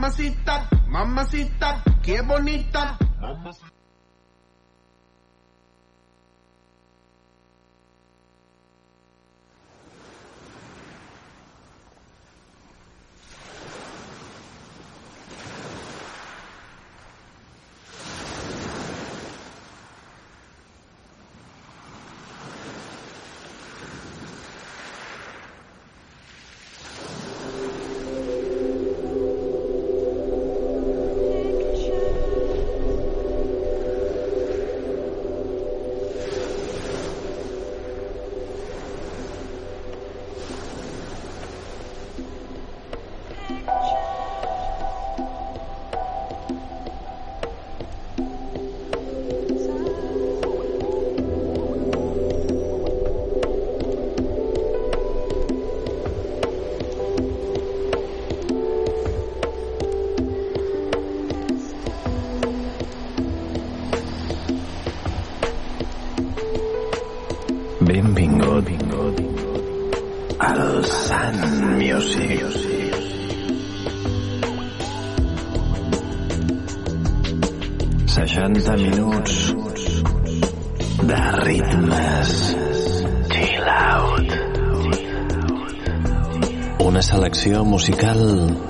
Mamacita, mamacita, qué bonita. Musical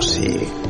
sí.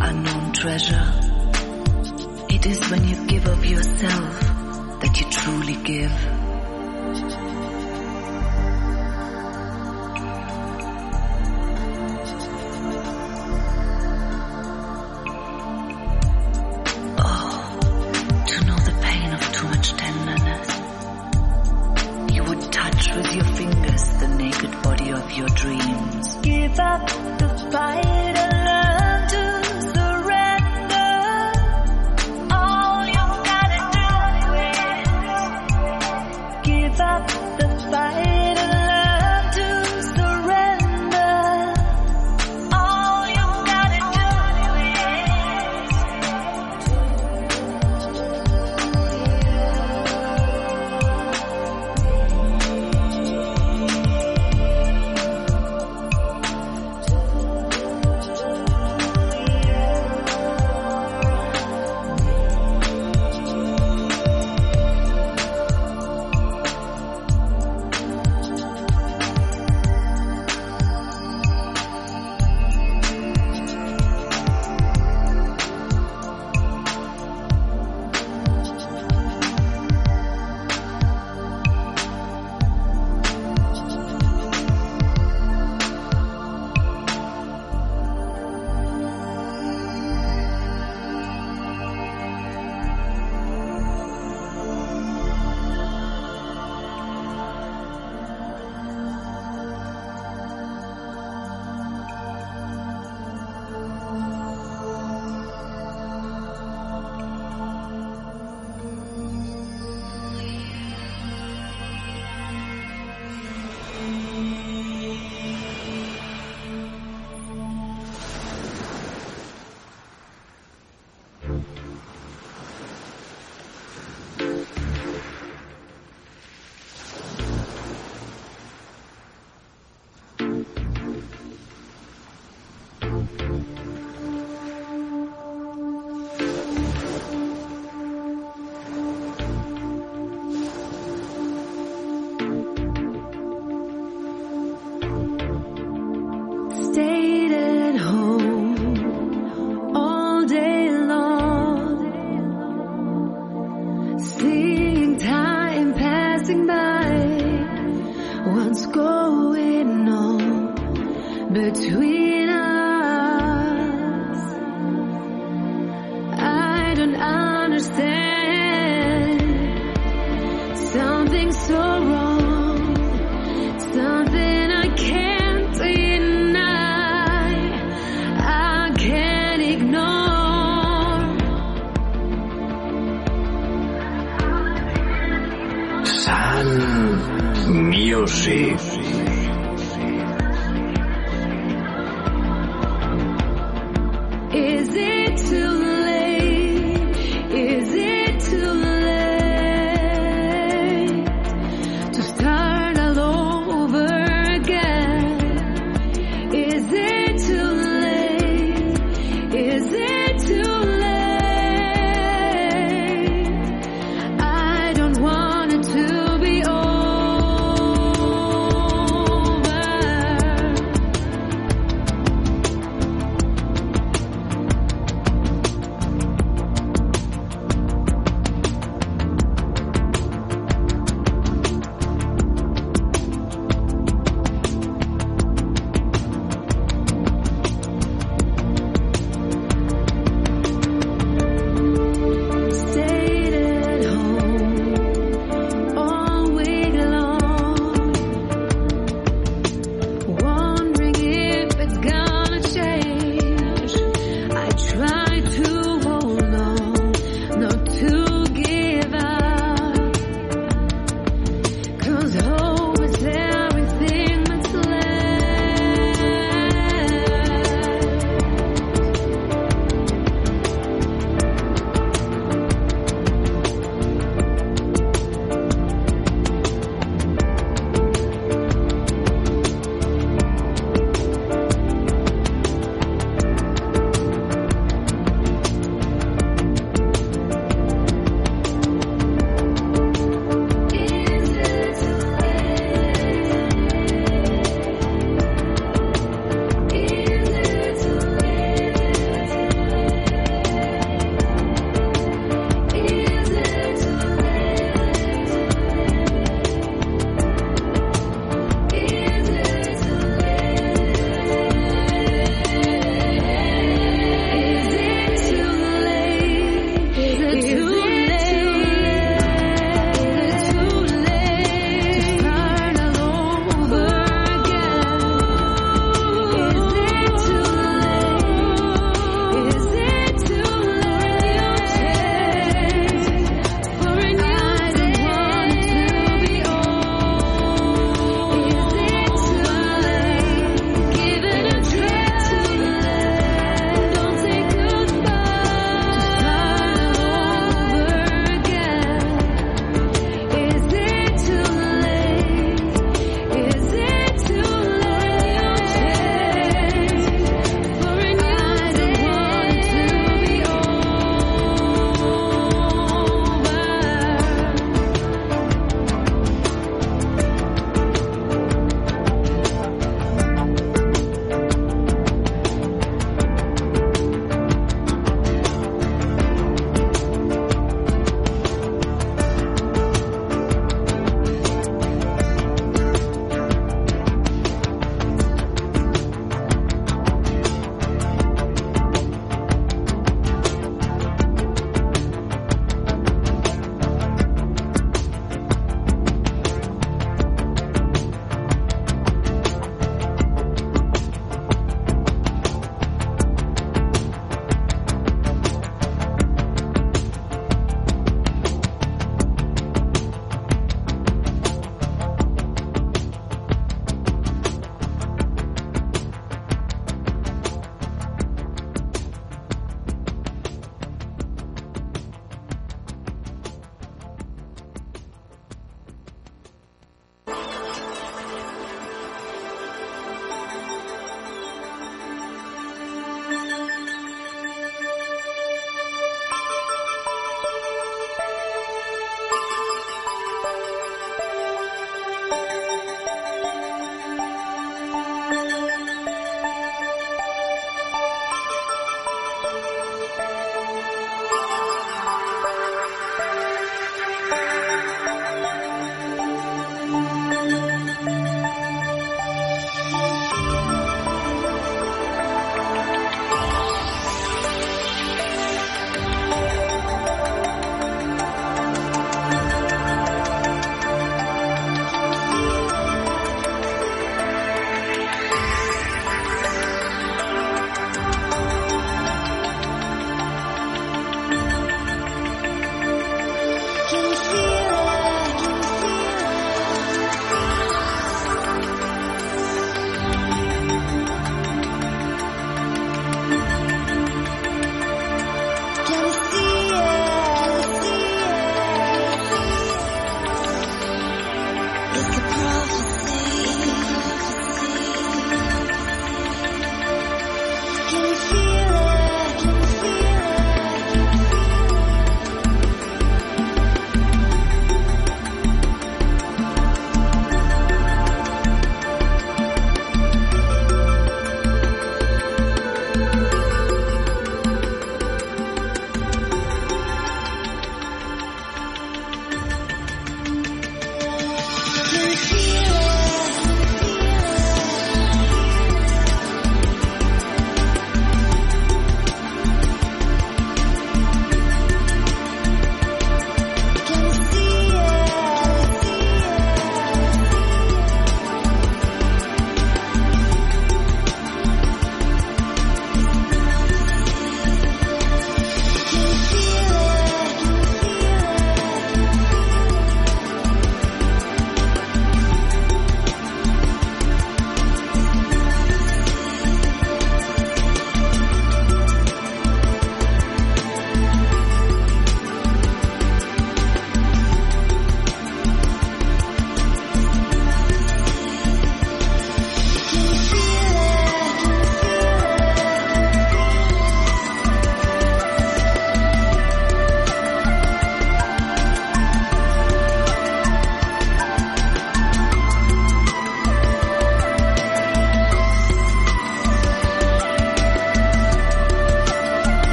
unknown treasure.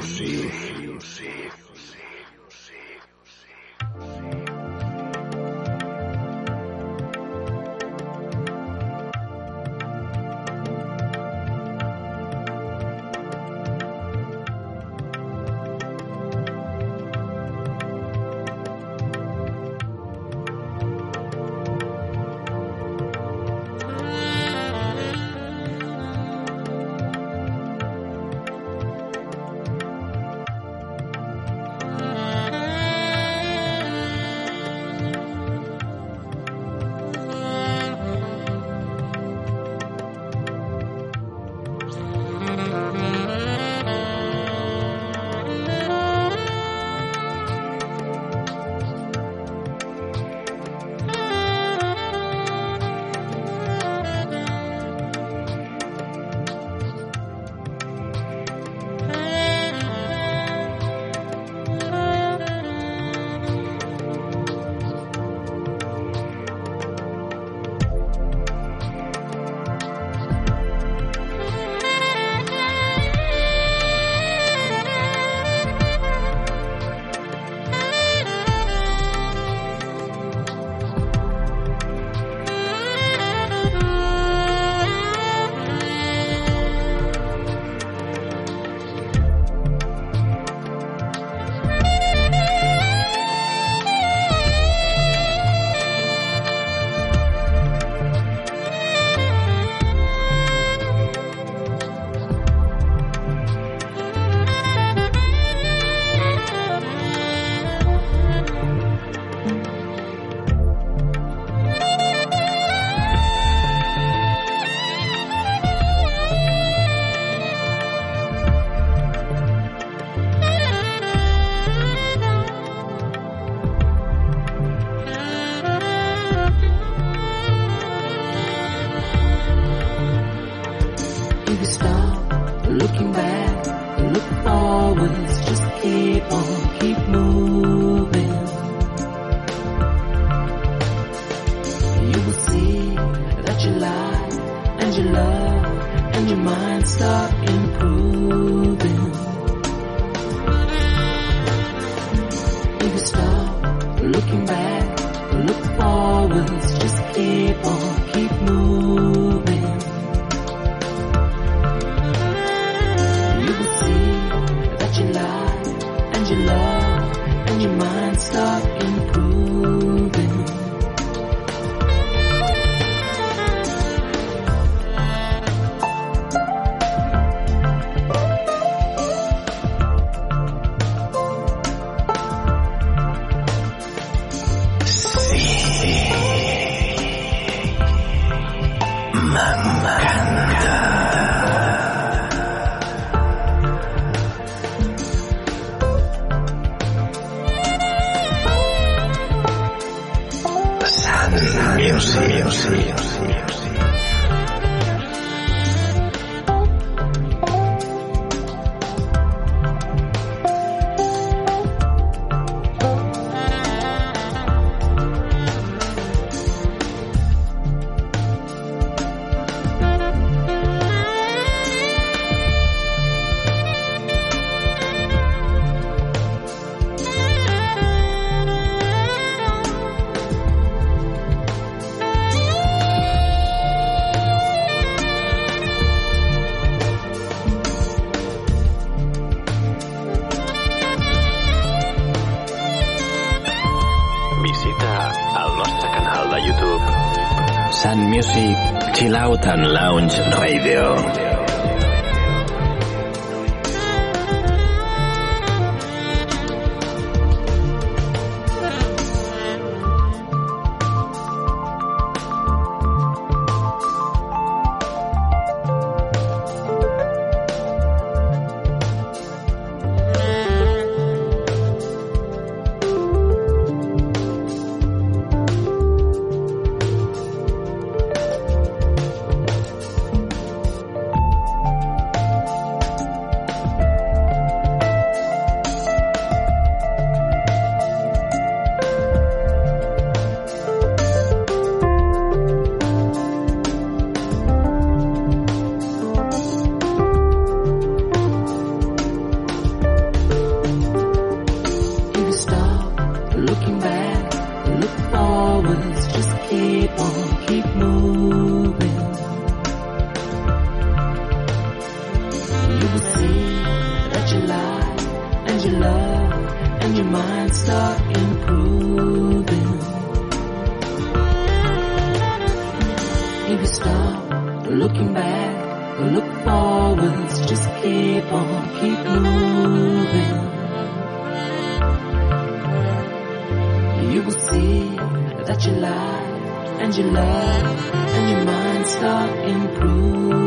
Sim, sim. Cloud Lounge Radio. Start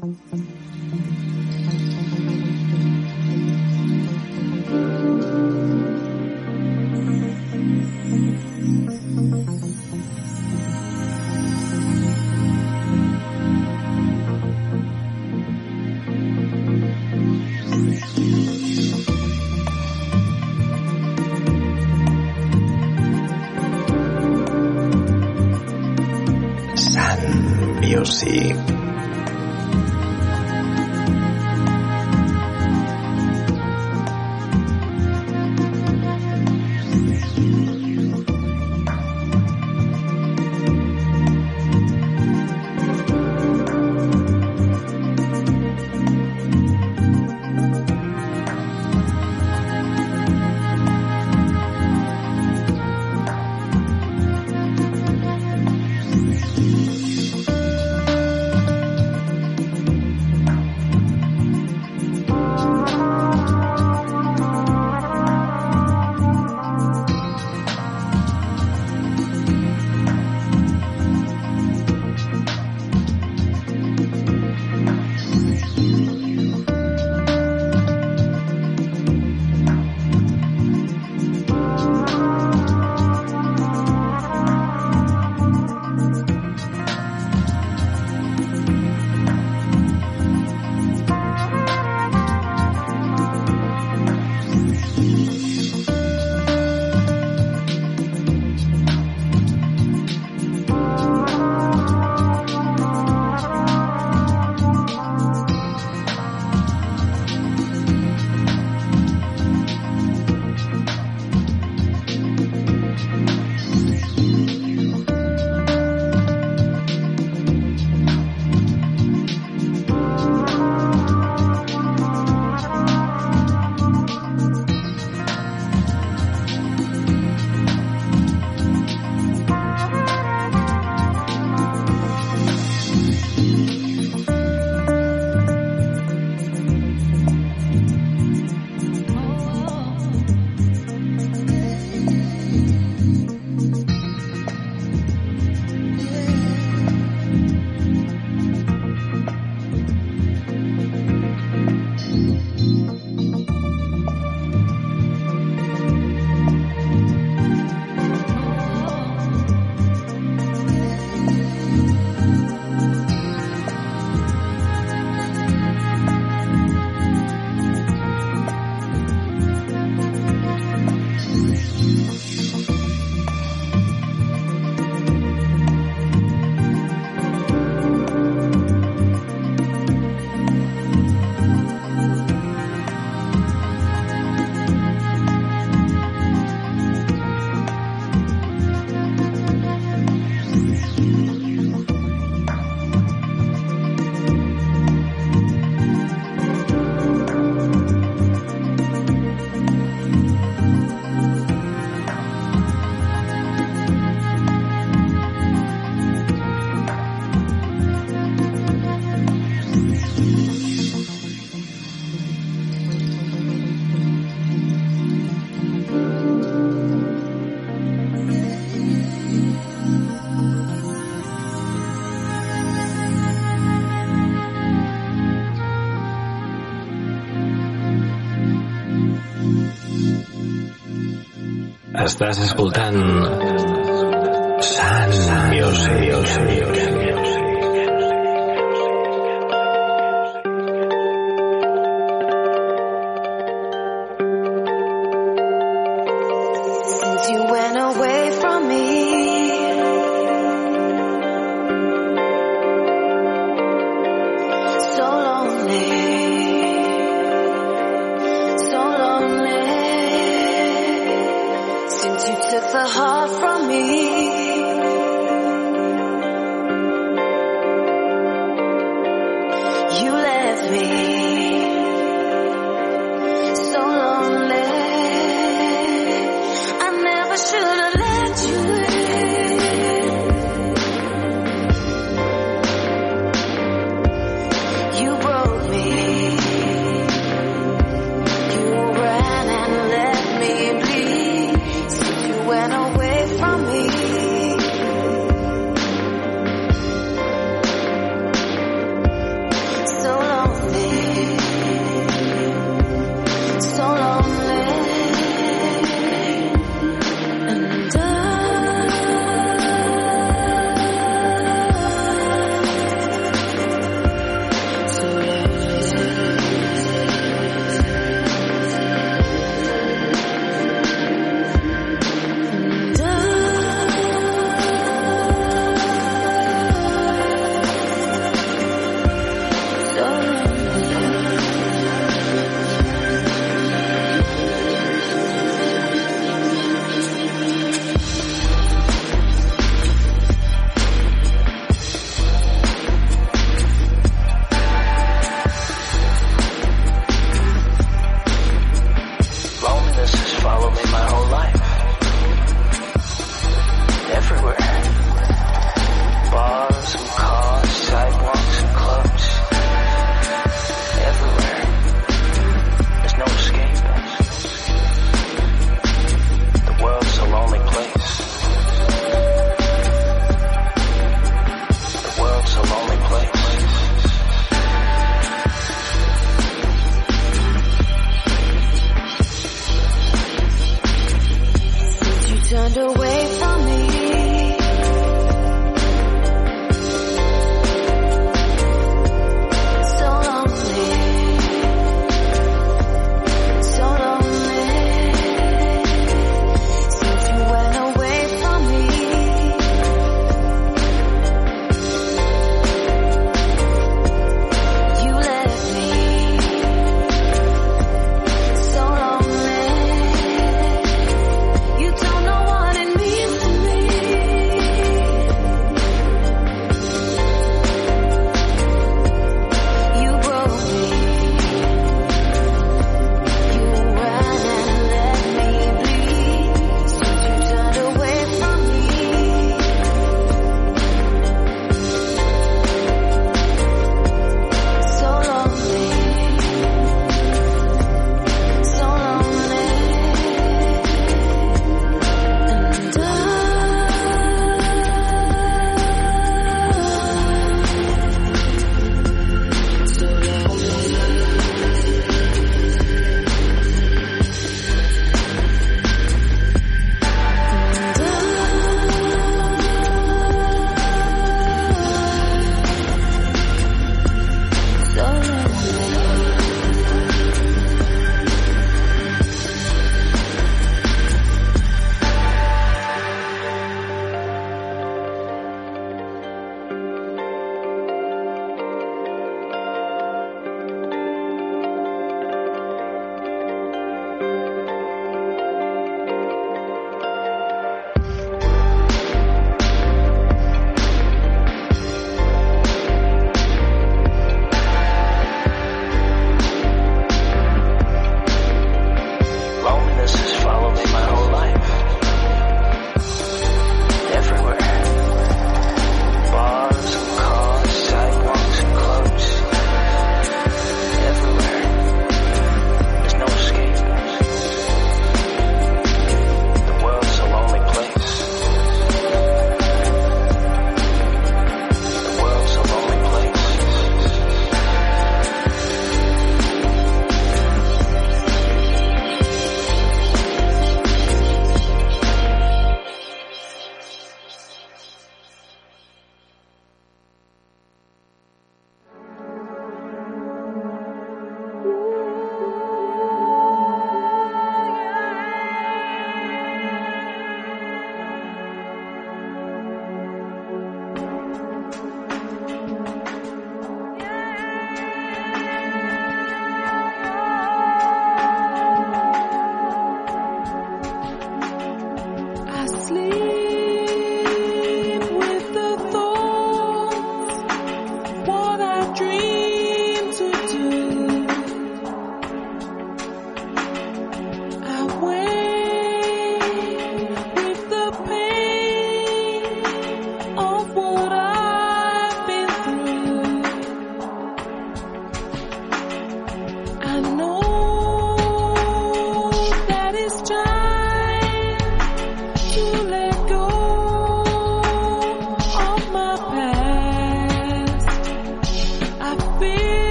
Sun Music. Estàs escoltant Sun Music.